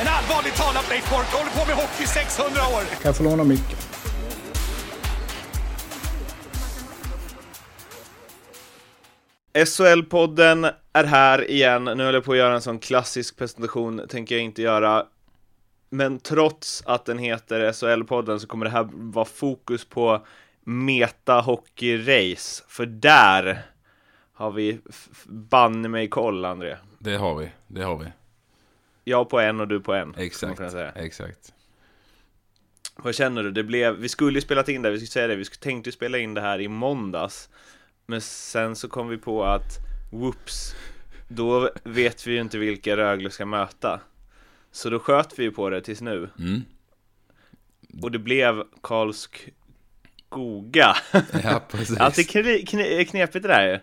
En allvarligt talat Leif Boork håller på med hockey i 600 år! Kan jag få låna micken? SHL-podden är här igen. Nu håller jag på att göra en sån klassisk presentation, tänker jag inte göra. Men trots att den heter SHL-podden så kommer det här vara fokus på Meta Hockey Race. För där har vi banne mig koll, André. Det har vi, det har vi. Jag på en och du på en. Exakt, exakt. Vad känner du? Det blev, vi skulle ju spelat in det, vi skulle säga det, vi tänkte spela in det här i måndags. Men sen så kom vi på att, whoops, då vet vi ju inte vilka Rögle ska möta. Så då sköt vi ju på det tills nu. Mm. Och det blev Karlskoga. Ja, precis. Kne, kne, knepigt det där ju.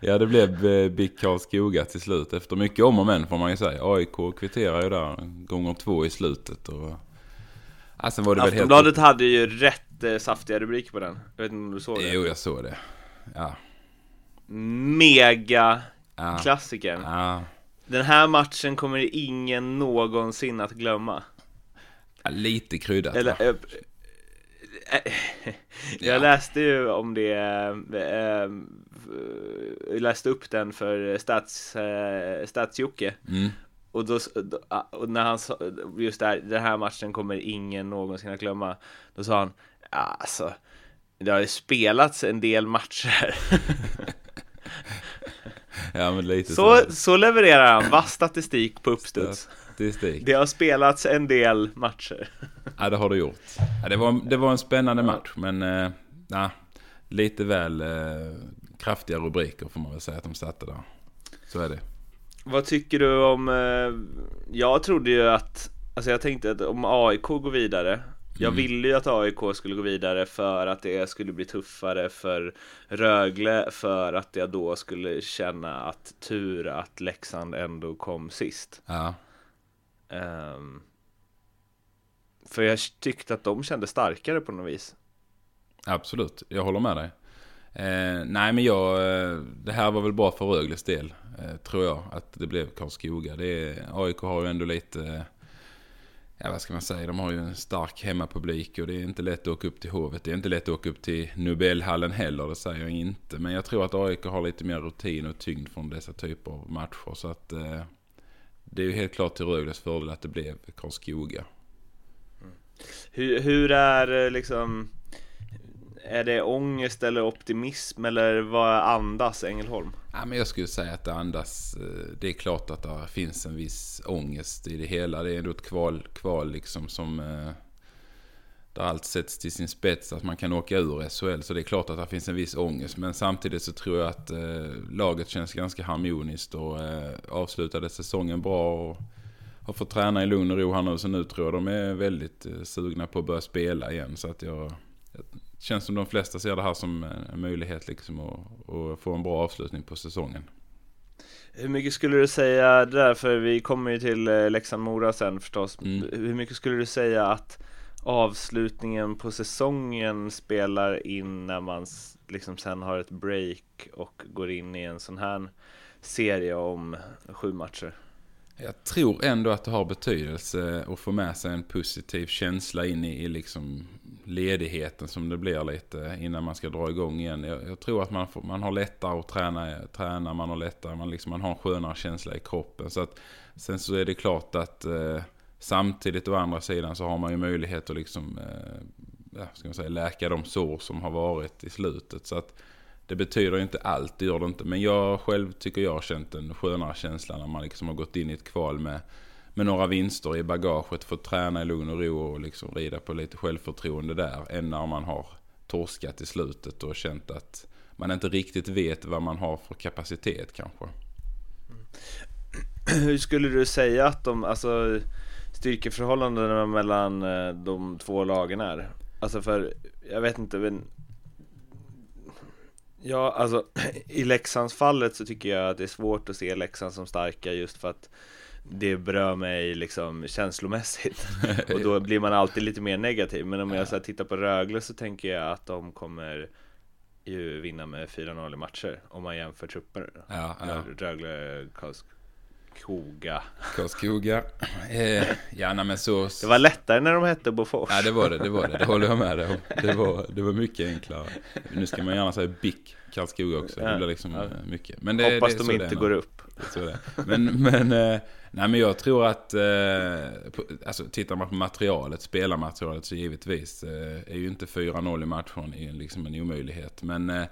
Ja, det blev eh, BIK Karlskoga till slut. Efter mycket om och men får man ju säga. AIK kvitterar ju där gånger två i slutet. Och... Ja, sen var det väl helt... Aftonbladet hade ju rätt eh, saftiga rubriker på den. Jag vet inte om du såg det? Jo, jag såg det. Ja. Mega Ja. klassikern. Ja. Den här matchen kommer ingen någonsin att glömma. ja lite kryddat Eller, jag Ja. läste ju om det, jag läste upp den för Stats, eh, Stats-Jocke. Mm. Och, då, ah, och när han sa, just där, den här matchen kommer ingen någonsin att glömma. Då sa han, alltså, det har ju spelats en del matcher. Ja, lite så, så levererar han, vass statistik på uppstuds. Statistik. Det har spelats en del matcher. Ja, det har du gjort. Ja, det, var, det var en spännande match, men eh, nah, lite väl eh, kraftiga rubriker får man väl säga att de satte där. Så är det. Vad tycker du om, eh, jag trodde ju att, alltså jag tänkte att om AIK går vidare, jag Mm. ville ju att AIK skulle gå vidare för att det skulle bli tuffare för Rögle, för att jag då skulle känna att tur att Leksand ändå kom sist. Ja, Um, för jag tyckte att de kände starkare på något vis. absolut. Jag håller med dig. Eh, nej, men jag, eh, det här var väl bra för Rögles del, eh, tror jag, att det blev Karlskoga. Det är, AIK har ju ändå lite, eh, ja vad ska man säga, de har ju en stark hemmapublik och det är inte lätt att åka upp till Hovet. Det är inte lätt att åka upp till Nobelhallen heller, det säger jag inte. Men jag tror att AIK har lite mer rutin och tyngd från dessa typer av matcher. Så att eh, det är ju helt klart till Rögles fördel att det blev Karlskoga. Hur, hur är eh, liksom, är det ångest eller optimism eller vad andas Ängelholm? Ja, men jag skulle säga att det andas, eh, det är klart att det finns en viss ångest i det hela. Det är ändå ett kval, kval liksom som, eh, där allt sätts till sin spets, att man kan åka ur SHL. Så det är klart att det finns en viss ångest. Men samtidigt så tror jag att eh, laget känns ganska harmoniskt och eh, avslutade säsongen bra. Och, har fått träna i lugn och ro här nu, så nu tror jag de är väldigt eh, sugna på att börja spela igen. Så att jag, det känns som de flesta ser det här som en möjlighet liksom att, att få en bra avslutning på säsongen. Hur mycket skulle du säga där, för vi kommer ju till eh, Leksand-Mora sen förstås. Mm. Hur mycket skulle du säga att avslutningen på säsongen spelar in när man liksom sen har ett break och går in i en sån här serie om sju matcher? Jag tror ändå att det har betydelse att få med sig en positiv känsla in i, i liksom ledigheten som det blir lite innan man ska dra igång igen. Jag, jag tror att man, får, man har lättare att träna, träna man har lättare, man, liksom, man har en skönare känsla i kroppen. Så att, sen så är det klart att eh, samtidigt å andra sidan så har man ju möjlighet att liksom, eh, ska man säga, läka de sår som har varit i slutet. Så att det betyder inte allt, det gör det inte. Men jag själv tycker jag har känt en skönare känsla när man liksom har gått in i ett kval med, med några vinster i bagaget. Fått träna i lugn och ro och liksom rida på lite självförtroende där. Än när man har torskat i slutet och känt att man inte riktigt vet vad man har för kapacitet kanske. Mm. Hur skulle du säga att de, alltså styrkeförhållandena mellan eh, de två lagen är. Alltså för, jag vet inte, men Ja, alltså i Leksands fallet så tycker jag att det är svårt att se Leksand som starka just för att det berör mig liksom känslomässigt och då blir man alltid lite mer negativ men om jag så tittar på Rögle så tänker jag att de kommer ju vinna med 4-0 i matcher om man jämför trupper Ja, ja. Rögle, Karlskoga Karlskoga. Eh, ja, nej, men så... Det var lättare när de hette Bofors Ja, det var det, det var det. Det håller jag med dig om. Det var, det var mycket enklare. Nu ska man gärna säga BIK Karlskoga också. Det blir liksom Ja. eh, mycket. Men det, Hoppas det är de inte går upp så det. Men, men, eh, nej, men jag tror att, eh, på, alltså tittar man på materialet, spelarmaterialet så givetvis eh, är ju inte 4-0 i matchen liksom en omöjlighet. Men eh,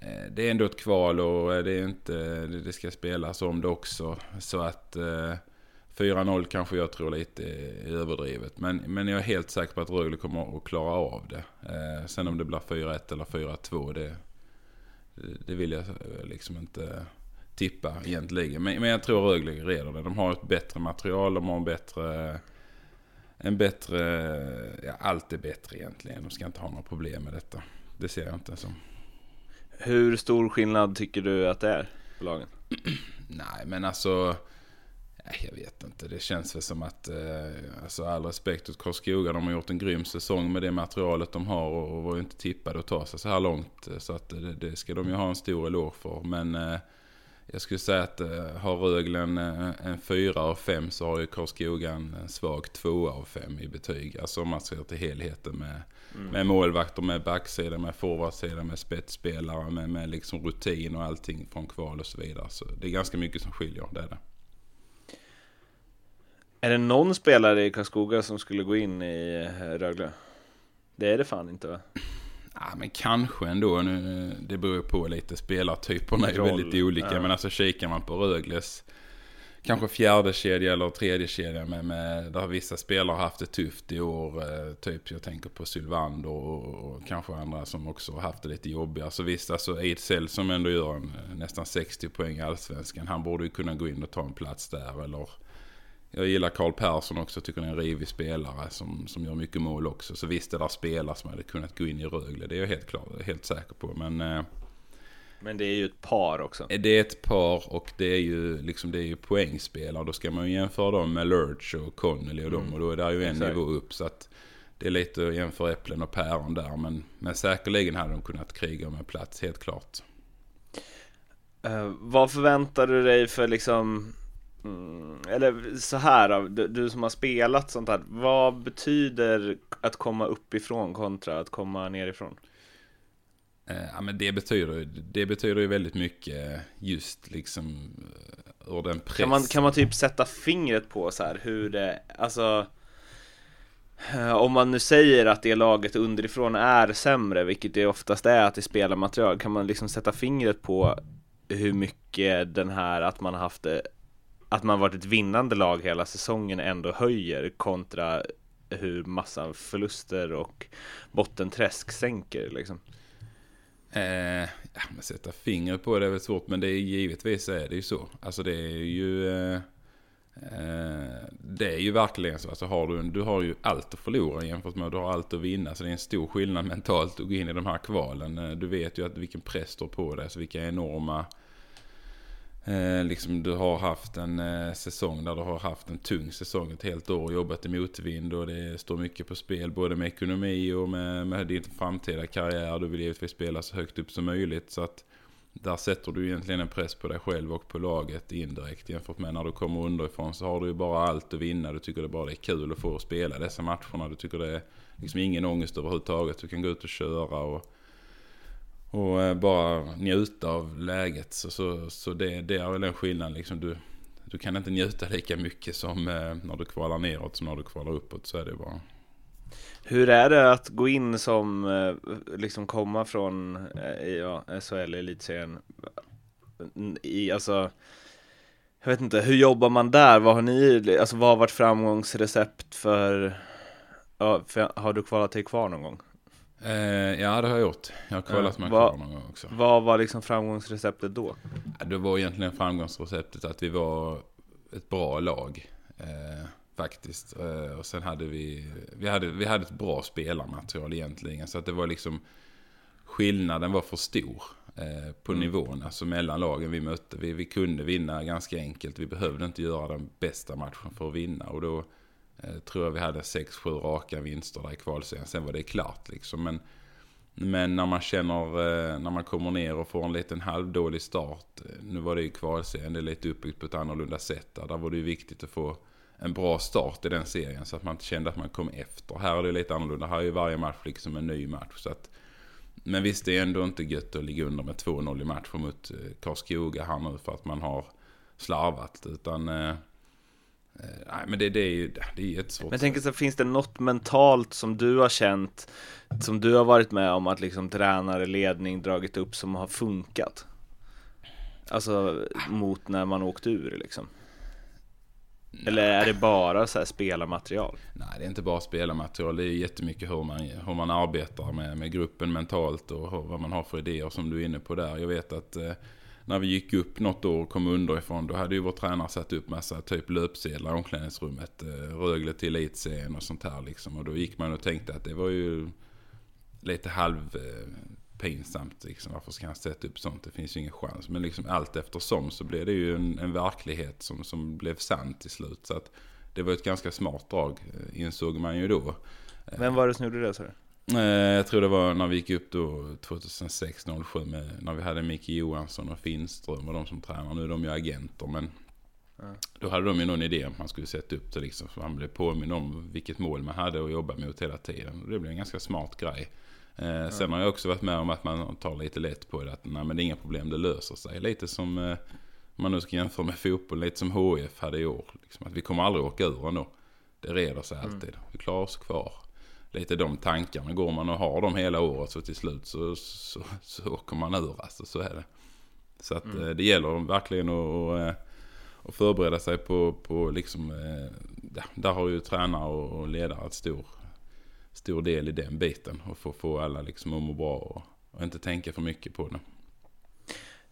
Eh, det är ändå ett kval och eh, det är inte, det ska spelas om det också. Så att eh, 4-0 kanske jag tror lite är överdrivet. Men, men jag är helt säker på att Rögle kommer att klara av det. Sen om det blir 4-1 eller 4-2 det, det vill jag liksom inte tippa egentligen. Men, men jag tror Rögle reder det. De har ett bättre material, de har en bättre... En bättre... Ja, allt är bättre egentligen. De ska inte ha några problem med detta. Det ser jag inte som. Hur stor skillnad tycker du att det är på lagen? Nej, men alltså... Jag vet inte. Det känns väl som att... Eh, alltså all respekt åt Karlskoga. De har gjort en grym säsong med det materialet de har och, var ju inte tippade att ta sig så här långt. Eh, så att det, det ska de ju ha en stor eloge för. Men eh, jag skulle säga att eh, har Rögle en, eh, en fyra av fem så har ju Karlskoga en en svag tvåa av fem i betyg. Alltså om man ser till helheten med, med målvakter, med backsida, med forwardsida, med spetsspelare, med, med liksom rutin och allting från kval och så vidare. Så det är ganska mycket som skiljer, det är det. Är det någon spelare i Karlskoga som skulle gå in i eh, Rögle? Det är det fan inte va? Ja, men kanske ändå. Nu, det beror på lite. Spelartyperna är väldigt olika. ja. Men alltså kikar man på Rögles kanske fjärde kedja eller tredje kedja med, med där vissa spelare har haft det tufft i år. Eh, typ jag tänker på Sylvander och, och kanske andra som också har haft det lite jobbigare. Så visst, alltså, alltså Ejdsell som ändå gör en, eh, nästan 60 poäng i Allsvenskan. Han borde ju kunna gå in och ta en plats där. Eller jag gillar Karl Persson också, tycker det är en rivig spelare som, som gör mycket mål också. Så visst, det där spelare som hade kunnat gå in i Rögle, det är jag helt klar, helt säker på. Men eh, men det är ju ett par också det är ett par och det är ju, liksom, det är ju poängspelare. Då ska man ju jämföra dem med Lurch och Connolly och dem. Och då är det ju en Exakt. nivå upp. Så att det är lite att jämföra äpplen och päron där. Men, men säkerligen hade de kunnat kriga om en plats, helt klart. Eh, Vad förväntar du dig för liksom mm, Eller så här då, du, du som har spelat sånt här Vad betyder att komma uppifrån kontra att komma nerifrån? Eh, ja, men det betyder, det betyder ju väldigt mycket just liksom eh, ur den pressen. Kan man, kan man typ sätta fingret på så här hur det, alltså eh, om man nu säger att det laget underifrån är sämre, vilket det oftast är att det spelar material, kan man liksom sätta fingret på hur mycket den här att man har haft att man varit ett vinnande lag hela säsongen ändå höjer kontra hur massa förluster och bottenträsk sänker liksom. Eh, ja, men sätta fingret på det är väl svårt, men det är givetvis är det ju så. Alltså det är ju... Eh, eh, det är ju verkligen så. Alltså har du, du har ju allt att förlora jämfört med att du har allt att vinna. Så det är en stor skillnad mentalt att gå in i de här kvalen. Eh, du vet ju att vilken press står på dig, så vilka enorma... Eh, liksom du har haft en eh, säsong där du har haft en tung säsong ett helt år och jobbat i motvind och det står mycket på spel både med ekonomi och med, med din framtida karriär. Du vill givetvis spela så högt upp som möjligt så att där sätter du egentligen en press på dig själv och på laget indirekt jämfört med när du kommer underifrån så har du ju bara allt att vinna. Du tycker det bara är kul att få spela dessa matcherna. Du tycker det är liksom ingen ångest överhuvudtaget. Du kan gå ut och köra och och eh, bara njuta av läget. Så, så, så det, det är väl en skillnad. Liksom du, du kan inte njuta lika mycket som eh, när du kvalar neråt som när du kvalar uppåt. Så är det bara. Hur är det att gå in som, eh, liksom komma från ja, SHL, elitserien i, alltså Jag vet inte, hur jobbar man där? Vad har ni, alltså vad har varit framgångsrecept för, ja, för har du kvalat dig kvar någon gång? Eh, ja, det har jag gjort. Jag har Ja, mig vad- kvar någon gång också. Vad var liksom framgångsreceptet då? Det var egentligen framgångsreceptet att vi var ett bra lag. Eh, Faktiskt. Eh, och sen hade vi, vi hade, vi hade ett bra spelarmaterial egentligen. Så att det var liksom, skillnaden var för stor eh, på Mm. nivån, alltså mellan lagen vi mötte. Vi, vi kunde vinna ganska enkelt. Vi behövde inte göra den bästa matchen för att vinna. Och då Eh, tror jag vi hade 6-7 raka vinster där i kvalserien. Sen var det klart liksom. Men, men när man känner, eh, när man kommer ner och får en liten halvdålig start. Eh, nu var det ju kvalserien, det är lite uppbyggt på ett annorlunda sätt. Där, där var det ju viktigt att få en bra start i den serien så att man inte kände att man kom efter. Här är det lite annorlunda. Här är ju varje match liksom en ny match. Så att, men visst, det är ändå inte gött att ligga under med 2-0 i matcher mot Karlskoga här nu för att man har slarvat. Utan, eh, nej men det, det är ju det är jättesvårt. Men jag tänker så, finns det något mentalt som du har känt, som du har varit med om att liksom tränare, ledning dragit upp som har funkat? Alltså mot när man åkt ur liksom? Eller är det bara så här spelarmaterial? Nej, det är inte bara spelarmaterial. Det är jättemycket hur man, hur man arbetar med, med gruppen mentalt och hur, vad man har för idéer som du är inne på där. Jag vet att eh, när vi gick upp något år och kom underifrån då hade ju vår tränare satt upp massa typ löpsedlar i omklädningsrummet. Eh, Rögle till elitserien och sånt här liksom. Och då gick man och tänkte att det var ju lite halv eh, pinsamt liksom. Varför ska han sätta upp sånt? Det finns ju ingen chans. Men liksom allt eftersom så blev det ju en, en verklighet som, som blev sann till slut. Så att det var ett ganska smart drag eh, insåg man ju då. Vem var det som gjorde det sa du? Eh, Jag tror det var när vi gick upp då 2006-07 med, när vi hade Micke Johansson och Finström och de som tränar. Nu är de ju agenter men då hade de ju någon idé om man skulle sätta upp det liksom. Så man blev påminn om vilket mål man hade att jobba mot hela tiden. Och det blev en ganska smart grej. Eh, sen har jag också varit med om att man tar lite lätt på det. Att nej men det är inga problem, det löser sig. Lite som, eh, om man nu ska jämföra med fotboll, lite som HIF hade i år. Liksom, att vi kommer aldrig åka ur ändå. Det reder sig alltid. Vi klarar oss kvar. Lite de tankarna. Går man och har dem hela året så till slut så, så, så åker man ur. Alltså, så är det. Så att eh, det gäller verkligen att, att, eh, att förbereda sig på, på liksom, eh, ja, där har ju tränare och ledare ett stor, stor del i den biten. Och få, få alla liksom att må bra och, och inte tänka för mycket på det.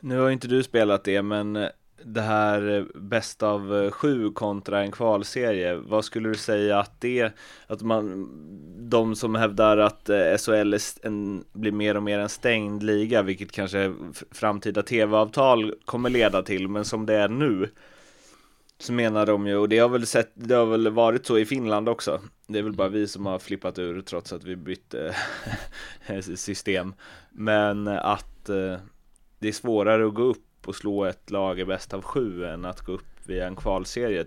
Nu har inte du spelat det, men det här eh, bäst av eh, sju kontra en kvalserie, vad skulle du säga att det, att man, de som hävdar att eh, SHL en, blir mer och mer en stängd liga, vilket kanske framtida tv-avtal kommer leda till, men som det är nu, så menar de ju, och det har väl sett, det har väl varit så i Finland också, det är väl bara vi som har flippat ur trots att vi bytte system, men att det är svårare att gå upp och slå ett lag i bäst av sju än att gå upp via en kvalserie.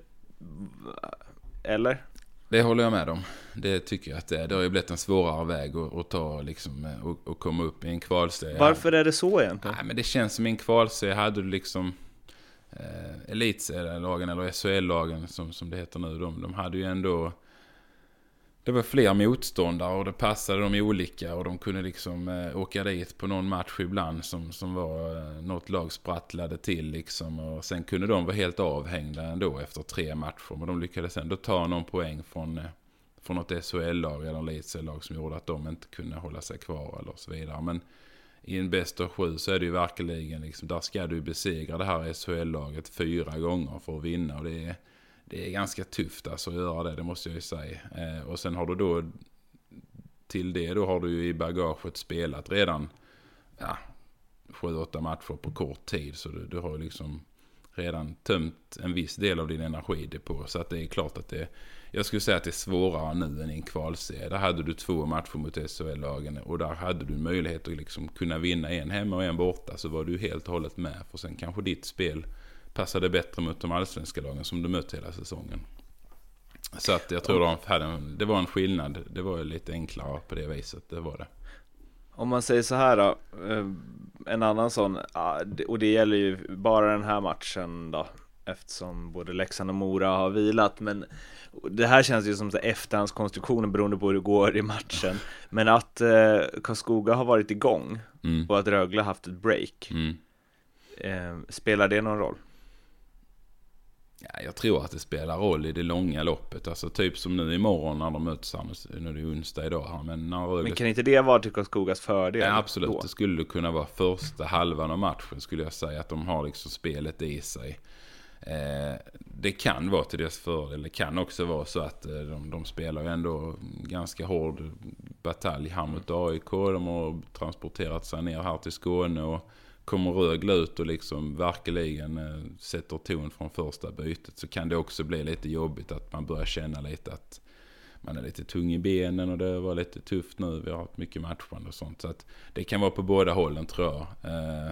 Eller? Det håller jag med om. Det tycker jag att det är. Det har ju blivit en svårare väg att, att ta liksom, och, och komma upp i en kvalserie. Varför är det så egentligen? Nej, men det känns som i en kvalserie hade du liksom eh, elitserielagen eller SHL-lagen som, som det heter nu. De, de hade ju ändå det var fler motståndare och det passade dem olika och de kunde liksom eh, åka dit på någon match ibland som, som var eh, något lag sprattlade till liksom och sen kunde de vara helt avhängda ändå efter tre matcher. Men de lyckades ändå ta någon poäng från, eh, från något SHL-lag eller elitserielag som gjorde att de inte kunde hålla sig kvar eller så vidare. Men i en bäst av sju så är det ju verkligen liksom, där ska du besegra det här SHL-laget fyra gånger för att vinna och det är det är ganska tufft alltså att göra det, det måste jag ju säga. Eh, och sen har du då, till det då har du ju i bagaget spelat redan, ja, sju, åtta matcher på kort tid. Så du, du har ju liksom redan tömt en viss del av din energidepå. Så att det är klart att det, jag skulle säga att det är svårare nu än i en kvalserie. Där hade du två matcher mot SHL-lagen och där hade du möjlighet att liksom kunna vinna en hemma och en borta. Så var du helt och hållet med. För sen kanske ditt spel passade bättre mot de allsvenska lagen som du mött hela säsongen. Så att jag tror de hade en, det var en skillnad. Det var ju lite enklare på det viset, det var det. Om man säger så här då, eh, en annan sån, och det gäller ju bara den här matchen då, eftersom både Leksand och Mora har vilat, men det här känns ju som så efterhandskonstruktioner beroende på hur det går i matchen. Men att eh, Karlskoga har varit igång Mm. och att Rögle haft ett break, Mm. eh, spelar det någon roll? Ja, jag tror att det spelar roll i det långa loppet. Alltså typ som nu imorgon när de möts här. Nu- är det onsdag idag här. Men när Rögle... Men kan inte det vara till Karlskogas fördel? Ja, absolut. då? Det skulle kunna vara första halvan av matchen skulle jag säga. Att de har liksom spelet i sig. Eh, det kan vara till dess fördel. Det kan också vara så att eh, de, de spelar ju ändå ganska hård batalj här mot AIK. De har transporterat sig ner här till Skåne och kommer Rögle ut och liksom verkligen eh, sätter ton från första bytet så kan det också bli lite jobbigt att man börjar känna lite att man är lite tung i benen och det var lite tufft nu. Vi har haft mycket matchande och sånt. Så att det kan vara på båda hållen tror jag. Eh,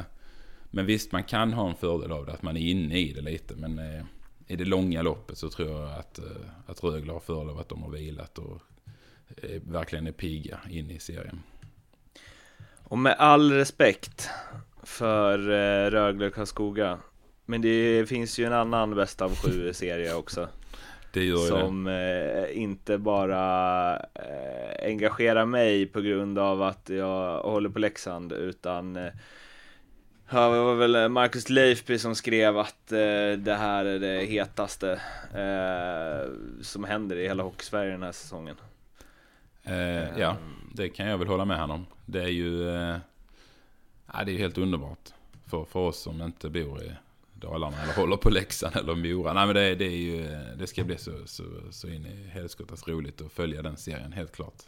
men visst, man kan ha en fördel av det, att man är inne i det lite. Men eh, i det långa loppet så tror jag att, eh, att Rögle har fördel av att de har vilat och eh, verkligen är pigga in i serien. Och med all respekt för eh, Rögle och Karlskoga. Men det finns ju en annan bästa av sju serie också. Det gör som det. Eh, inte bara eh, engagerar mig på grund av att jag håller på Leksand utan eh, Ja, det var väl Marcus Leifby som skrev att eh, det här är det hetaste som händer i hela Hockeysverige den här säsongen. Ja, det kan jag väl hålla med honom. Det är ju Ja, det är helt underbart. För, för oss som inte bor i Dalarna eller håller på Leksand eller Mora. Nej men det, det, är ju, det ska bli så, så, så in i helskottas roligt att följa den serien, helt klart.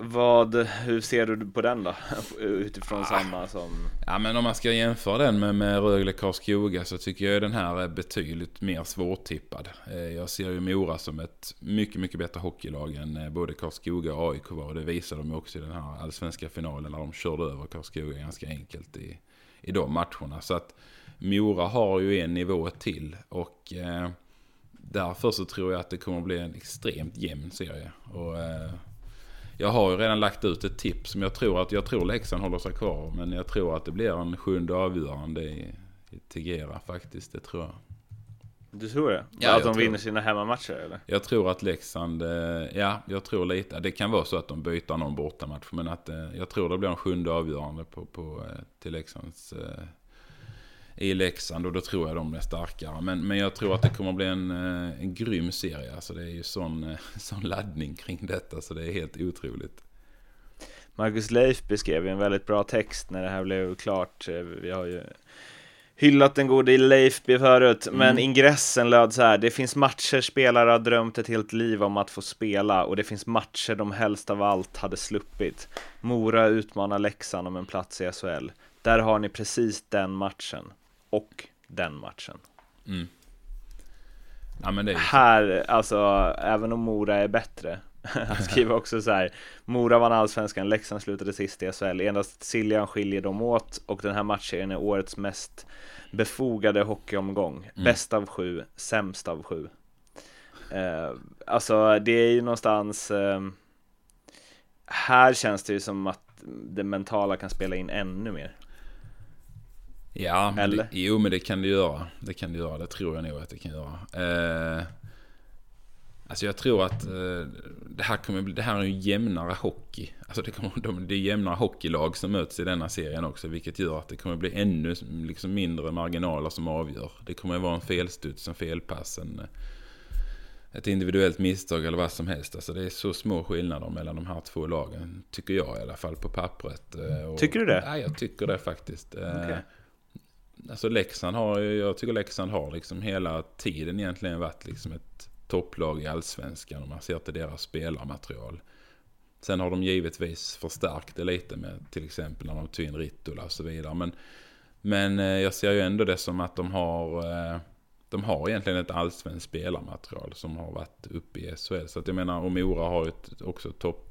Vad, hur ser du på den då? Utifrån ah. samma som... Ja men om man ska jämföra den med, med Rögle Karlskoga så tycker jag den här är betydligt mer svårtippad. Eh, jag ser ju Mora som ett mycket, mycket bättre hockeylag än eh, både Karlskoga och AIK var. Och det visade de också i den här allsvenska finalen när de körde över Karlskoga ganska enkelt i, i de matcherna. Så att Mora har ju en nivå till och eh, därför så tror jag att det kommer bli en extremt jämn serie. Och, eh, jag har ju redan lagt ut ett tips som jag tror att jag tror Leksand håller sig kvar. Men jag tror att det blir en sjunde avgörande i, i Tegera faktiskt. Det tror jag. Du tror det? Ja, att de vinner sina hemmamatcher eller? Jag tror att Leksand, eh, ja jag tror lite. Det kan vara så att de byter någon bortamatch. Men att eh, jag tror det blir en sjunde avgörande på, på, eh, till Leksands i Leksand och då tror jag de är starkare. Men, men jag tror att det kommer att bli en, eh, en grym serie. Alltså det är ju sån, eh, sån laddning kring detta så det är helt otroligt. Marcus Leif beskrev en väldigt bra text när det här blev klart. Eh, vi har ju hyllat den gode Leifby förut, mm. men ingressen löd så här. Det finns matcher spelare har drömt ett helt liv om att få spela och det finns matcher de helst av allt hade sluppit. Mora utmanar Leksand om en plats i SHL. Där har ni precis den matchen och den matchen. Mm. Ja, här, alltså, även om Mora är bättre. Han skriver också så här. Mora vann allsvenskan, Leksand slutade sist i SHL. Endast Siljan skiljer dem åt och den här matchen är årets mest befogade hockeyomgång. Mm. Bäst av sju, sämst av sju. Eh, alltså, det är ju någonstans. Eh, här känns det ju som att det mentala kan spela in ännu mer. Ja, Eller? Det, jo men det kan det göra. Det kan det göra, det tror jag nog att det kan göra. Eh, alltså jag tror att eh, det, här kommer bli, det här är en jämnare hockey. Alltså det, kommer, de, det är jämnare hockeylag som möts i denna serien också. Vilket gör att det kommer bli ännu liksom, mindre marginaler som avgör. Det kommer vara en felstuds, en felpass, en, ett individuellt misstag eller vad som helst. Alltså det är så små skillnader mellan de här två lagen. Tycker jag i alla fall på pappret. Eh, och, tycker du det? Ja, jag tycker det faktiskt. Eh, okay. Alltså Leksand har, jag tycker Leksand har liksom hela tiden egentligen varit liksom ett topplag i allsvenskan om man ser till deras spelarmaterial. Sen har de givetvis förstärkt det lite med till exempel när de tog in Rittola och så vidare. Men, men eh, jag ser ju ändå det som att de har, eh, de har egentligen ett allsvenskt spelarmaterial som har varit uppe i SHL. Så att jag menar, och Mora har ju också topp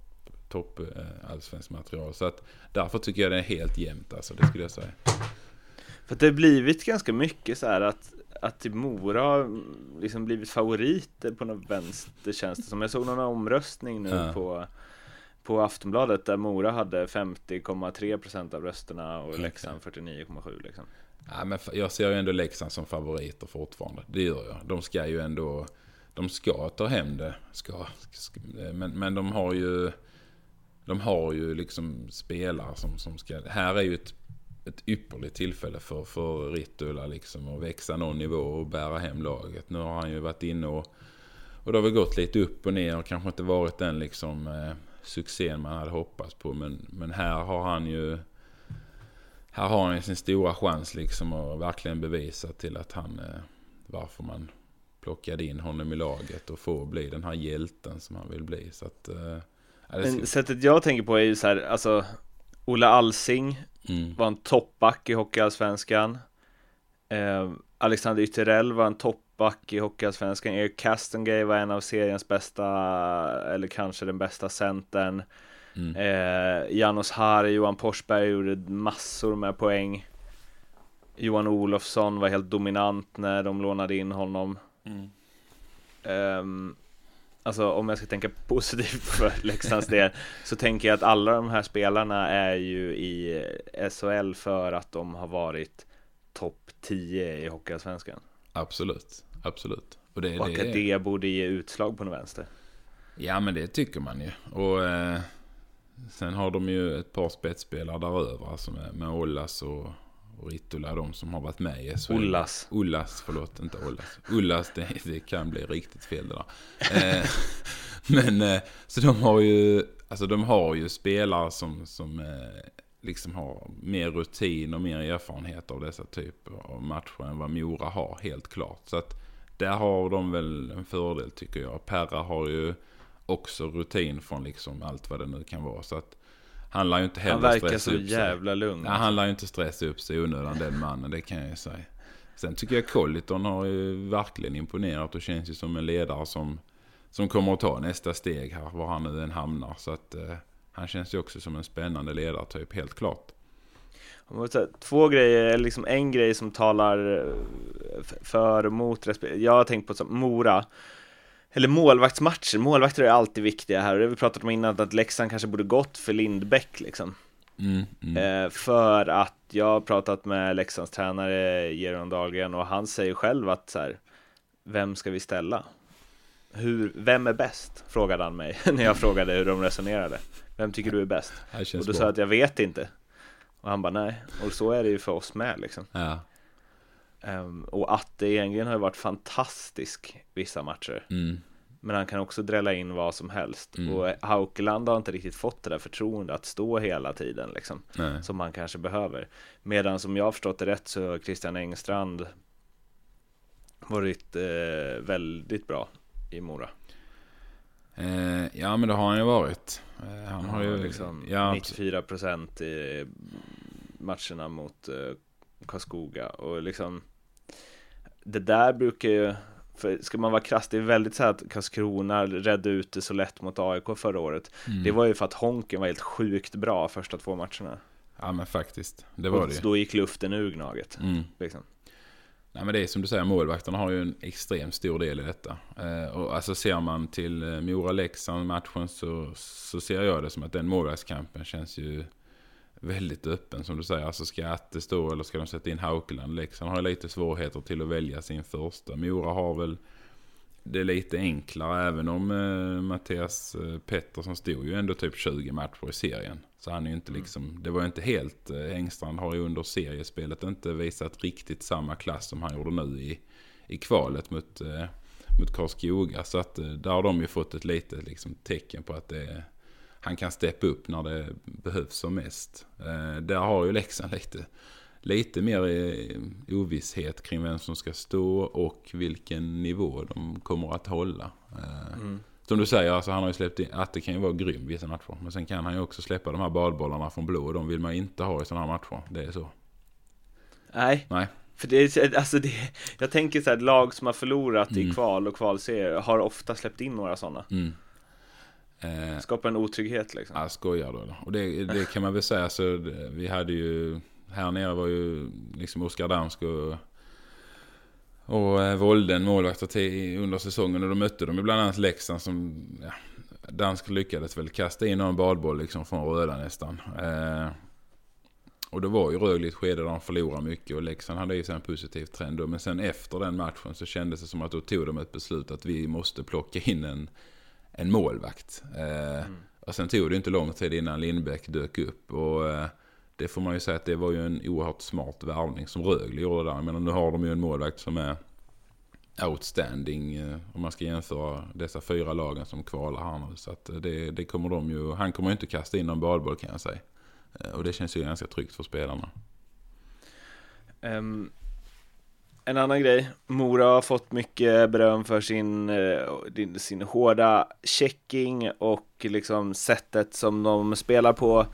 topp eh, allsvenskt material. Så att därför tycker jag det är helt jämnt alltså, det skulle jag säga. För det har blivit ganska mycket så här att att Mora har liksom blivit favoriter på något vänster känns det som. Jag såg någon omröstning nu ja. på på Aftonbladet där Mora hade 50,3% av rösterna och Leksand 49,7 liksom. Ja, men jag ser ju ändå Leksand som favoriter fortfarande. Det gör jag. De ska ju ändå, de ska ta hem det. Ska, ska men, men de har ju, de har ju liksom spelare som, som ska, här är ju ett ett ypperligt tillfälle för, för Ritula liksom att växa någon nivå och bära hem laget. Nu har han ju varit inne och, och det har väl gått lite upp och ner och kanske inte varit den liksom eh, succén man hade hoppats på. Men, men här har han ju här har han ju sin stora chans liksom att verkligen bevisa till att han, eh, varför man plockade in honom i laget och får bli den här hjälten som han vill bli. Så att, eh, Men sättet jag tänker på är ju så här, alltså Ola Alsing mm, var en toppback i Hockeyallsvenskan. Eh, Alexander Ytterell var en toppback i Hockeyallsvenskan. Erik Castengay var en av seriens bästa, eller kanske den bästa centern. Mm, eh, Janos Har, Johan Forsberg gjorde massor med poäng. Johan Olofsson var helt dominant när de lånade in honom. Mm. Ehm, alltså om jag ska tänka positivt för Leksands del så tänker jag att alla de här spelarna är ju i SHL för att de har varit topp 10 i Hockeyallsvenskan Absolut, absolut. Och det, och att det, det borde ge utslag på den vänster. Ja men det tycker man ju. Och eh, sen har de ju ett par spetsspelare däröver. Alltså med, med Ollas och, och Ritula. De som har varit med i SHL. Ollas. Ullas, förlåt, inte Ollas. Ullas, det, det kan bli riktigt fel det där. Eh, men eh, så de har ju, alltså de har ju spelare som, som eh, liksom har mer rutin och mer erfarenhet av dessa typer av matcher än vad Mora har, helt klart. Så att där har de väl en fördel tycker jag. Perra har ju också rutin från liksom allt vad det nu kan vara. Så att han lär ju inte heller Han verkar stressa så upp sig. jävla lugn. Nej, han lär ju inte stressa upp sig i onödan den mannen, det kan jag ju säga. Sen tycker jag Colliton har ju verkligen imponerat och känns ju som en ledare som, som kommer att ta nästa steg här, var han nu än hamnar. Så att eh, han känns ju också som en spännande ledartyp, helt klart. Två grejer, liksom en grej som talar eh, för och mot respekt. Jag har tänkt på som Mora eller målvaktsmatcher, målvakter är alltid viktiga här och det har vi pratat om innan att Leksand kanske borde gått för Lindbäck liksom Mm, mm. eh, För att jag har pratat med Leksands tränare Geron Dahlgren och han säger själv att så här, Vem ska vi ställa? Hur, vem är bäst? Frågade han mig när jag frågade hur de resonerade Vem tycker du är bäst? Och då sa jag att jag vet inte Och han bara nej, och så är det ju för oss med liksom Ja. Ehm, Och att det egentligen har varit fantastisk vissa matcher Mm. Men han kan också drälla in vad som helst Mm. Och Haukeland har inte riktigt fått det där förtroendet att stå hela tiden liksom Nej. Som man kanske behöver Medan som jag har förstått det rätt så har Christian Engstrand Varit eh, väldigt bra i Mora Eh, ja men det har han ju varit. Eh, han har ju liksom ja, 94% i matcherna mot eh, Karlskoga och liksom Det där brukar ju för ska man vara krass, det är väldigt så här att Karlskrona redde ut det så lätt mot AIK förra året mm. Det var ju för att Honken var helt sjukt bra första två matcherna Ja men faktiskt. Det var och det ju. då gick luften ur Gnaget Mm. liksom. Nej men det är som du säger, målvakterna har ju en extremt stor del i detta. Eh, och alltså ser man till eh, Mora-Leksand-matchen så, så ser jag det som att den målvaktskampen känns ju väldigt öppen som du säger. Alltså ska Atte stå eller ska de sätta in Haukeland? Leksand har ju lite svårigheter till att välja sin första. Mora har väl det är lite enklare även om eh, Mattias eh, Pettersson stod ju ändå typ 20 matcher i serien. Så han är ju inte liksom, det var ju inte helt, eh, Engstrand har ju under seriespelet inte visat riktigt samma klass som han gjorde nu i, i kvalet mot, eh, mot Karlskoga. Så att eh, där har de ju fått ett litet liksom, tecken på att det, han kan steppa upp när det behövs som mest. Eh, där har ju Leksand lite, lite mer eh, ovisshet kring vem som ska stå och vilken nivå de kommer att hålla. Eh, Mm. Som du säger, alltså han har ju släppt in, att det kan ju vara grym vissa matcher. Men sen kan han ju också släppa de här badbollarna från blå. De vill man inte ha i sådana här matcher. Det är så. Nej, Nej. för det är alltså det, jag tänker så här, lag som har förlorat i Mm. kval och kvalserier har ofta släppt in några sådana Mm. Eh, Skapar en otrygghet liksom Ja, skojar då. Och det, det kan man väl säga. Så det- vi hade ju, här nere var ju liksom Oskar Dansk och, och eh, Volden målvakter till, under säsongen. Och då mötte de ju bland annat Leksand som, ja, Dansk lyckades väl kasta in en badboll liksom från röda nästan. Eh, och det var ju Rögle ett skede där de förlorade mycket och Leksand hade ju en positiv trend då. Men sen efter den matchen så kändes det som att då tog de ett beslut att vi måste plocka in en, en målvakt. Eh, Och sen tog det inte lång tid innan Lindbäck dök upp. Och eh, det får man ju säga att det var ju en oerhört smart värvning som Rögle gjorde där. Men nu har de ju en målvakt som är outstanding eh, om man ska jämföra dessa fyra lagen som kvalar här nu. Så att det, det kommer de ju, han kommer ju inte kasta in någon badboll kan jag säga. Och det känns ju ganska tryggt för spelarna. Ehm, en annan grej, Mora har fått mycket beröm för sin, eh, sin hårda checking och liksom sättet som de spelar på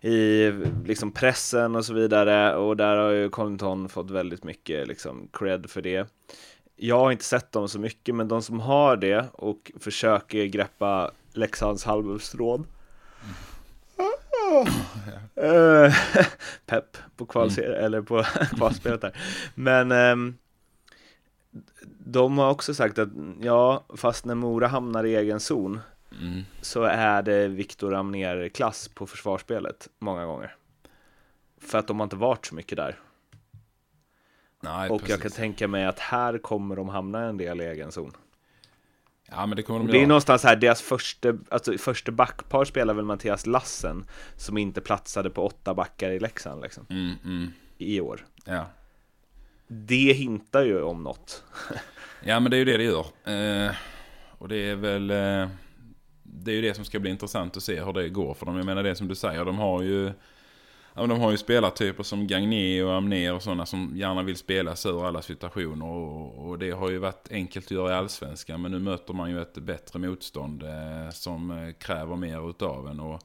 i liksom pressen och så vidare och där har ju Collington fått väldigt mycket liksom cred för det. Jag har inte sett dem så mycket men de som har det och försöker greppa Leksands Eh, Pepp på kvalserie, eller på kvalspelet där. Men ehm, de har också sagt att ja, fast när Mora hamnar i egen zon Mm. så är det Viktor Amner-klass på försvarsspelet många gånger. För att de har inte varit så mycket där. Nej, Och precis. jag kan tänka mig att här kommer de hamna en del i egen zon. Ja, men det kommer de Det är göra. någonstans här, deras första, alltså första backpar spelar väl Mattias Lassen som inte platsade på åtta backar i Leksand liksom, Mm, mm. i år. Ja. Det hintar ju om något. ja, men det är ju det det gör. Eh, och det är väl... Eh, det är ju det som ska bli intressant att se hur det går för dem. Jag menar det som du säger, de har ju... Ja, men de har ju spelartyper som Gagné och Amner och sådana som gärna vill spela sig ur alla situationer. Och, och det har ju varit enkelt att göra i Allsvenskan. Men nu möter man ju ett bättre motstånd eh, som eh, kräver mer utav en. Och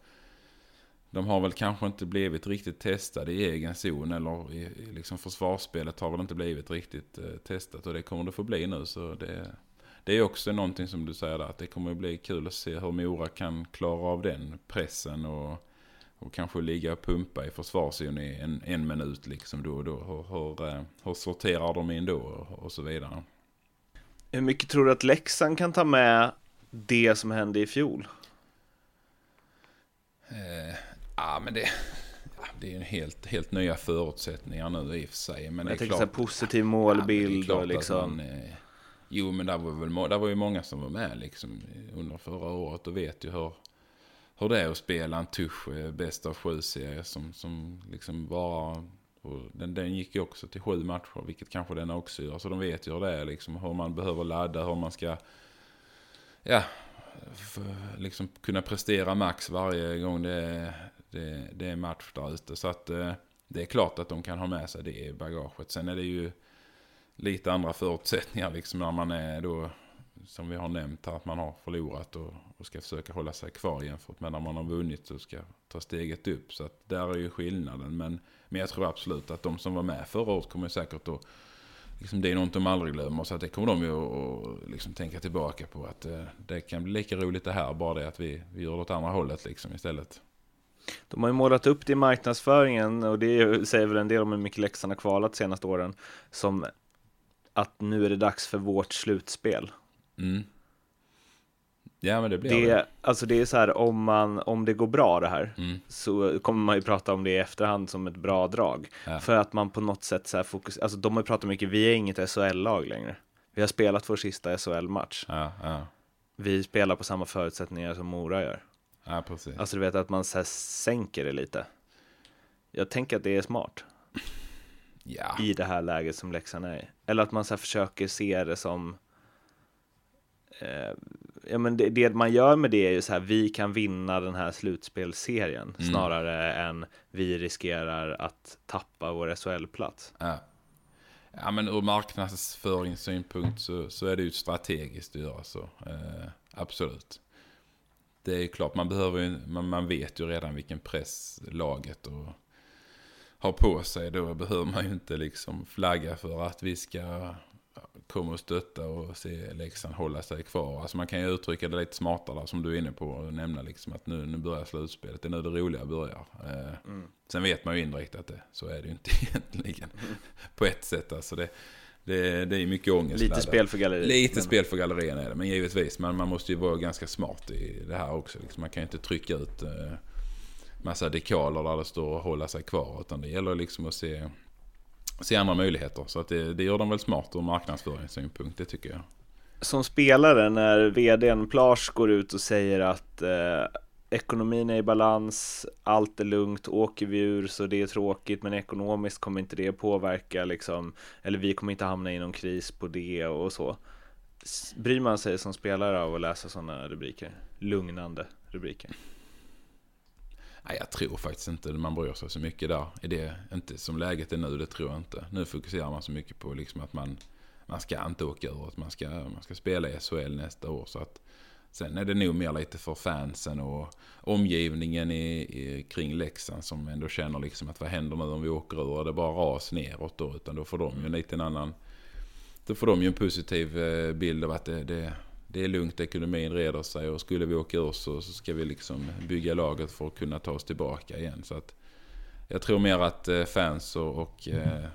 de har väl kanske inte blivit riktigt testade i egen zon. Eller i, i liksom försvarsspelet har väl inte blivit riktigt eh, testat. Och det kommer det få bli nu. Så det, det är också någonting som du säger där. Att det kommer att bli kul att se hur Mora kan klara av den pressen. Och, och kanske ligga och pumpa i försvarszon i en, en minut liksom då och då. Hur, hur, eh, hur sorterar de in då och, så vidare. Hur mycket tror du att Leksand kan ta med det som hände i fjol? Eh, ja men det, ja, det är en helt, helt nya förutsättningar nu i och för sig. Men det Jag tänker klart, så positiv Ja, målbild klart och liksom. Man, eh, jo, men där var, väl, där var ju många som var med liksom, under förra året och vet ju hur, hur det är att spela en tusch eh, bäst av sju-serie som, som liksom bara... Den, den gick ju också till sju matcher, vilket kanske den också gör. Så de vet ju hur det är, liksom, hur man behöver ladda, hur man ska... Ja, för, liksom kunna prestera max varje gång det är, det, det är match där ute. Så att eh, det är klart att de kan ha med sig det i bagaget. Sen är det ju lite andra förutsättningar liksom när man är då, som vi har nämnt här, att man har förlorat och, och ska försöka hålla sig kvar jämfört med när man har vunnit och ska ta steget upp. Så att där är ju skillnaden. Men, men jag tror absolut att de som var med förra året kommer säkert att Liksom det är något de aldrig glömmer så att det kommer de ju att liksom tänka tillbaka på att eh, det kan bli lika roligt det här bara det att vi, vi gör det åt andra hållet liksom istället. De har ju målat upp det i marknadsföringen och det säger väl en del om hur mycket Leksand har kvalat de senaste åren. Som att nu är det dags för vårt slutspel. Mm. Ja men det blir det. Det, alltså det är så här, om, man, om det går bra det här Mm. så kommer man ju prata om det i efterhand som ett bra drag. Ja. För att man på något sätt så här fokus, alltså de har ju pratat mycket, vi är inget SHL-lag längre. Vi har spelat vår sista SHL-match. Ja, ja, Vi spelar på samma förutsättningar som Mora gör. ja precis. Alltså du vet att man så sänker det lite. Jag tänker att det är smart Ja, i det här läget som Leksand är i. Eller att man så försöker se det som Ja men det, det man gör med det är ju så här, vi kan vinna den här slutspelserien Mm. snarare än vi riskerar att tappa vår SHL-plats. ja. ja men ur marknadsföringssynpunkt så, så är det ju strategiskt att göra så. Eh, absolut. Det är klart, man, behöver ju, man, man vet ju redan vilken press laget och har på sig. Då behöver man ju inte liksom flagga för att vi ska komma och stötta och se Leksand hålla sig kvar. Alltså man kan ju uttrycka det lite smartare som du är inne på och nämna liksom att nu, nu börjar slutspelet. Det är nu det roliga börjar. Eh, Sen vet man ju indirekt att det, så är det ju inte egentligen. På ett sätt alltså. Det, det, det är mycket ångest. Lite spel för galleriet. Lite Men- spel för gallerierna är det, men givetvis. Men man måste ju vara ganska smart i det här också. Liksom. Man kan ju inte trycka ut eh, massa dekaler där det står och hålla sig kvar. Utan det gäller liksom att se, se andra möjligheter. Så att det, det gör de väl smart ur marknadsföringssynpunkt, det tycker jag. Som spelare när vdn Plage går ut och säger att eh, ekonomin är i balans, allt är lugnt, åker vi ur så det är tråkigt men ekonomiskt kommer inte det påverka liksom, eller vi kommer inte hamna i någon kris på det och så. Bryr man sig som spelare av att läsa sådana rubriker? Lugnande rubriker. Nej, jag tror faktiskt inte man bryr sig så mycket där. Är det inte som läget är nu, det tror jag inte. Nu fokuserar man så mycket på liksom att man, man ska inte åka ur, att man ska, man ska spela i SHL nästa år. Så att, sen är det nog mer lite för fansen och omgivningen i, i, kring Leksand som ändå känner liksom att vad händer nu om vi åker ur? Är det bara ras neråt då? Utan då får de ju en liten annan... Då får de ju en positiv eh, bild av att det, det det är lugnt, ekonomin reder sig och skulle vi åka ur så, så ska vi liksom bygga laget för att kunna ta oss tillbaka igen. Så att jag tror mer att eh, fans och, och eh,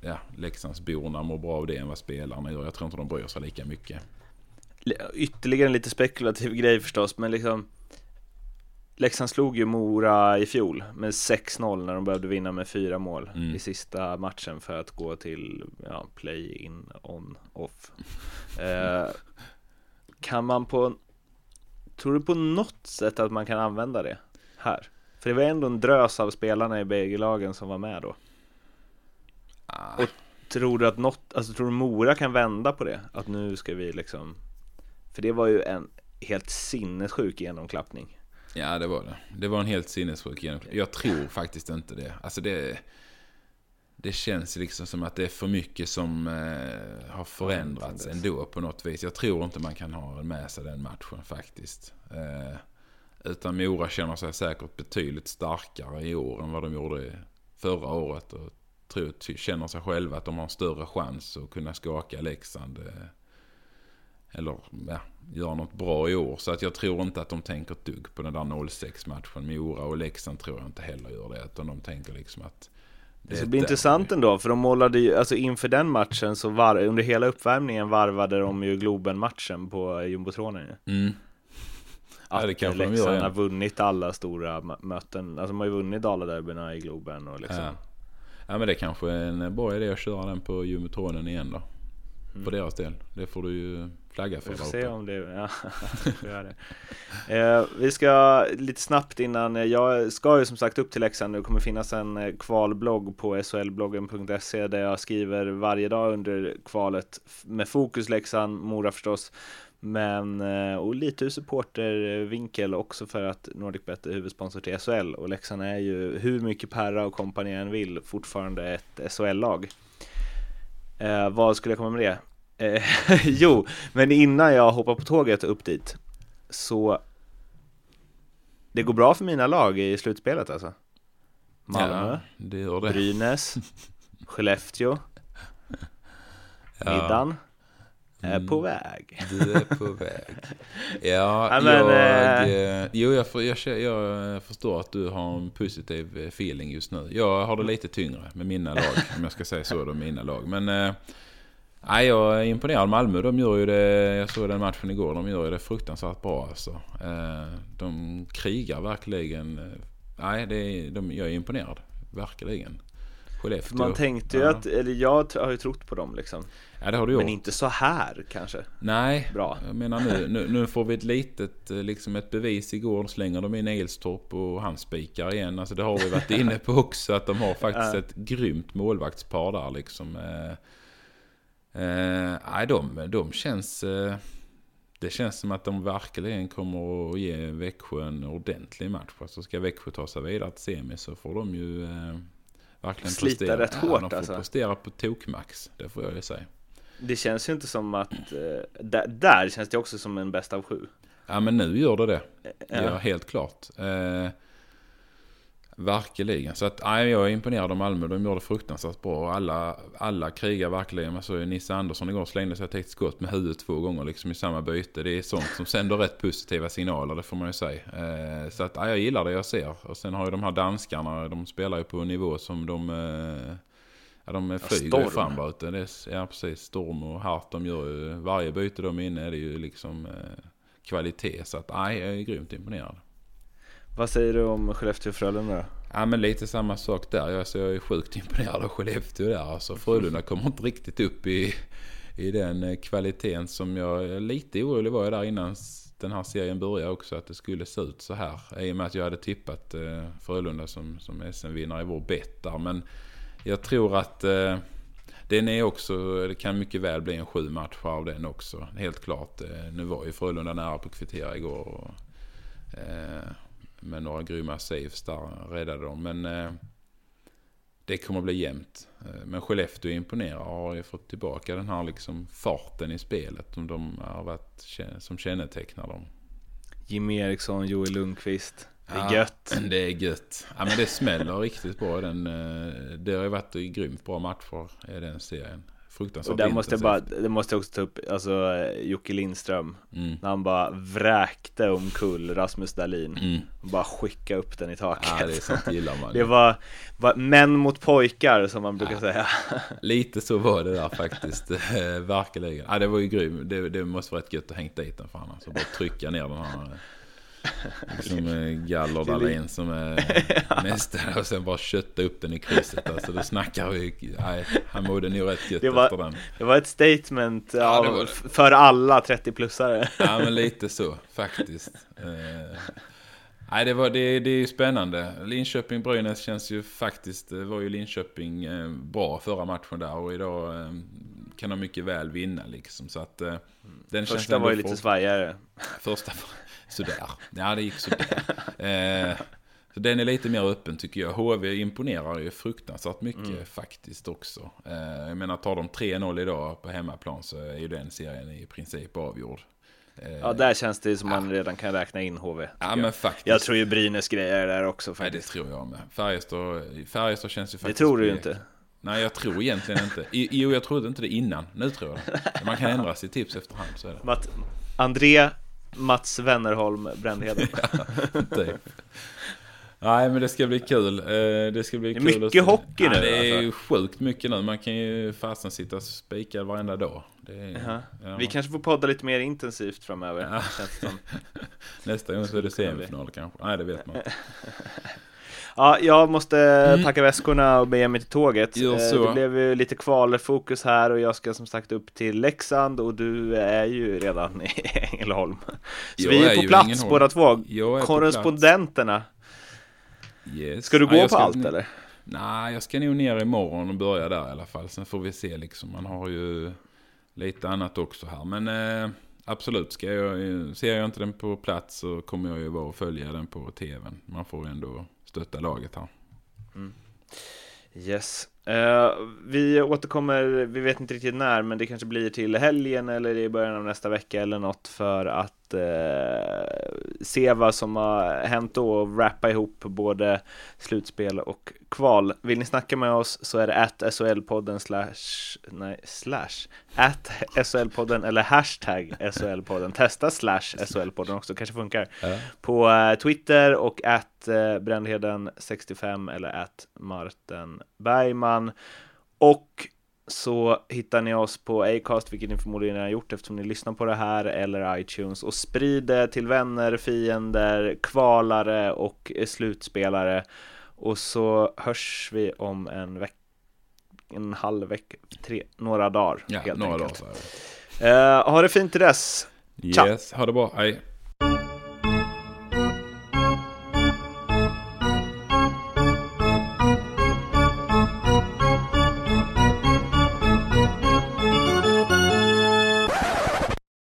ja, Leksandsborna mår bra av det än vad spelarna gör. Jag tror inte de bryr sig lika mycket. Ytterligare en lite spekulativ grej förstås, men liksom Leksand slog ju Mora i fjol med 6-0 när de behövde vinna med fyra mål mm. i sista matchen för att gå till ja, play-in on off. Eh, kan man på Tror du på något sätt att man kan använda det här? För det var ändå en drös av spelarna i bägge lagen som var med då ah. Och tror du att något, alltså tror du Mora kan vända på det? Att nu ska vi liksom För det var ju en helt sinnessjuk genomklappning Ja det var det Det var en helt sinnessjuk genomklappning Jag tror faktiskt inte det Alltså det det känns liksom som att det är för mycket som eh, har förändrats ändå på något vis. Jag tror inte man kan ha med sig den matchen faktiskt. Eh, utan Mora känner sig säkert betydligt starkare i år än vad de gjorde förra året. Och tror, känner sig själva att de har större chans att kunna skaka Leksand. Eh, eller ja, göra något bra i år. Så att jag tror inte att de tänker ett dugg på den där 06 matchen. Mora och Leksand tror jag inte heller gör det. Utan de tänker liksom att det, det blir intressant ändå, för de målade ju, alltså inför den matchen så var, under hela uppvärmningen varvade de ju Globen-matchen på jumbotronen mm. Att ja, det kanske Leksand har vunnit alla stora möten, alltså de har ju vunnit Daladerbyna i Globen och liksom. Ja. ja men det är kanske är en bra idé att köra den på jumbotronen igen då mm. På deras del, det får du ju flagga för Vi får se om det, ja, det. Eh, vi ska lite snabbt innan, eh, jag ska ju som sagt upp till Leksand, det kommer finnas en eh, kvalblogg på solbloggen.se där jag skriver varje dag under kvalet med fokus Leksand, Mora förstås, men eh, och lite ur supportervinkel också för att NordicBet är huvudsponsor till SHL och Leksand är ju hur mycket Perra och kompani än vill fortfarande ett SHL-lag. Eh, vad skulle jag komma med det? Eh, jo, men innan jag hoppar på tåget upp dit så det går bra för mina lag i slutspelet alltså. Malmö, ja, det gör det. Brynäs, Skellefteå, ja. Middan är mm. på väg. Du är på väg. Ja, men, jag, eh, eh jo, jag, jag, jag, förstår att du har en positiv eh, feeling just nu. Jag har det lite tyngre med mina lag, om jag ska säga så, då, mina lag. Men eh, Nej, jag är imponerad. Malmö, de gör ju det, jag såg den matchen igår, de gör ju det fruktansvärt bra alltså. Eh, de krigar verkligen. Nej, det de, jag är imponerad. Verkligen. Skellefteå. Man tänkte ju ja. att, eller jag har ju trott på dem liksom. Ja, det har du gjort. Men inte så här kanske. Nej, Bra. jag menar nu, nu, nu, får vi ett litet, eh, liksom ett bevis igår. Slänger de in Eilstorp och han spikar igen. Alltså det har vi varit inne på också. Att de har faktiskt ett grymt målvaktspar där liksom. Eh, Eh, nej, de, de känns... Eh, det känns som att de verkligen kommer att ge Växjö en ordentlig match. Alltså ska Växjö ta sig vidare till semi så får de ju eh, verkligen Slita prestera. rätt hårt ja, de får alltså. prestera på tokmax. Det får jag ju säga. Det känns ju inte som att... Eh, där, där, känns det också som en bäst av sju. Ja men nu gör det det. Ja, ja helt klart. Verkligen. Så att, nej, jag är imponerad av Malmö. De gjorde fruktansvärt bra. Alla, alla krigar verkligen. Man såg ju Nisse Andersson igår slängde sig ett skott med huvudet två gånger liksom i samma byte. Det är sånt som sänder rätt positiva signaler, det får man ju säga. Eh, så att, ja, jag gillar det jag ser. Och sen har ju de här danskarna, de spelar ju på en nivå som de... Eh, ja, de flyger ju fram ute. Det är, ja, precis. Storm och Hart, de gör ju... Varje byte de är inne är det ju liksom eh, kvalitet. Så att, nej, jag är grymt imponerad. Vad säger du om Skellefteå-Frölunda? Ja men lite samma sak där. Jag, alltså, jag är sjukt imponerad av Skellefteå där. Alltså, Frölunda kommer inte riktigt upp i, i den eh, kvaliteten som jag... Lite orolig var jag där innan den här serien började också. Att det skulle se ut så här. I och med att jag hade tippat eh, Frölunda som, som SM-vinnare i vår bett där. Men jag tror att eh, den är också... Det kan mycket väl bli en sju matcher av den också. Helt klart. Eh, nu var ju Frölunda nära på att kvittera igår. Och, eh, med några grymma saves där räddade dem. Men eh, det kommer att bli jämnt. Eh, men Skellefteå imponerar och har ju fått tillbaka den här liksom farten i spelet som de har varit som kännetecknar dem. Jimmy Eriksson, Joel Lundqvist. Det är Ja, gött. Det är gött. Ja men det smäller riktigt bra. Den, eh, det har ju varit grymt bra matcher i den serien. Fruktansvärt Och där måste jag bara, det måste jag också ta upp, alltså eh, Jocke Lindström. Mm. När han bara vräkte omkull Rasmus Dahlin. Mm. Och bara skicka upp den i taket. Ja, det är sånt gillar man. Det var, var män mot pojkar som man brukar säga. Lite så var det där faktiskt. Eh, Verkligen. Ja, det var ju grym. Det, det måste vara rätt gött att hängt dit den fan. Alltså bara trycka ner den här. Som eh, Galler Dahlin som är mästare och sen bara kötta upp den i krysset. Alltså då snackar vi. Nej, han mådde nog rätt gött Det var- efter den. Det var ett statement Ja, av, det för alla 30-plussare. Ja men lite så faktiskt. Eh, nej det, var, det, det är ju spännande. Linköping-Brynäs känns ju faktiskt, det var ju Linköping eh, bra förra matchen där och idag eh, kan de mycket väl vinna liksom. Så att eh, den Första var ju lite svajigare. Första var sådär. Ja det gick sådär. Eh, så den är lite mer öppen tycker jag. HV imponerar ju fruktansvärt mycket Mm. faktiskt också. Eh, jag menar tar de 3-0 idag på hemmaplan så är ju den serien i princip avgjord. Eh, Ja, där känns det som man redan kan räkna in HV. Ja jag. men faktiskt. Jag tror ju Brynäs grejer där också Nej, det faktiskt. tror jag med. Färjestad, Färjestad känns ju Det faktiskt... tror du ju inte. Nej, jag tror egentligen inte. Jo, jag trodde inte det innan. Nu tror jag det. Man kan ändra sitt tips efterhand, så är det. Matt, André, Mats Wennerholm, Brändheden. Typ. Nej, men det ska bli kul. Eh, Det ska bli Det är kul mycket hockey ja, nu, Det är alltså. ju sjukt mycket nu. Man kan ju fasen sitta spikad varenda dag. Är, Ja. ja. Vi kanske får podda lite mer intensivt framöver. Ja. Nästa gång så är det semifinal kanske. Nej, det vet man inte. Ja, jag måste packa väskorna och bege mig till tåget. Mm. Gör Eh. Det blev ju lite kvalfokus här och jag ska som sagt upp till Leksand och du är ju redan i Ängelholm. Så Jag vi är, på plats Ängelholm. båda två. Korrespondenterna. Yes. Ska du Ja, gå jag på allt eller? Nej, jag ska nog ner imorgon och börja där i alla fall. Sen får vi se liksom. Man har ju lite annat också här. Men eh, absolut, ska jag, ser jag inte den på plats så kommer jag ju vara och följa den på tvn. Man får ju ändå stötta laget här. Mm. Yes. Eh, vi återkommer, vi vet inte riktigt när, men det kanske blir till helgen eller i början av nästa vecka eller något för att eh, se vad som har hänt då och wrappa ihop både slutspel och kval. Vill ni snacka med oss så är det at SHL-podden slash, nej, slash, at SHL-podden eller hashtag SHL-podden. Testa slash SHL-podden också, kanske funkar. Ja. På eh, Twitter och at eh, Brändheden65 eller at Martin Bergman. Och så hittar ni oss på Acast, vilket ni förmodligen har gjort eftersom ni lyssnar på det här, eller iTunes. Och sprid det till vänner, fiender, kvalare och slutspelare. Och så hörs vi om en vecka, en halv vecka, tre, några dagar Ja, helt några enkelt. dagar. Eh, ha det fint till dess! Ciao. Yes, ha det bra. Hej.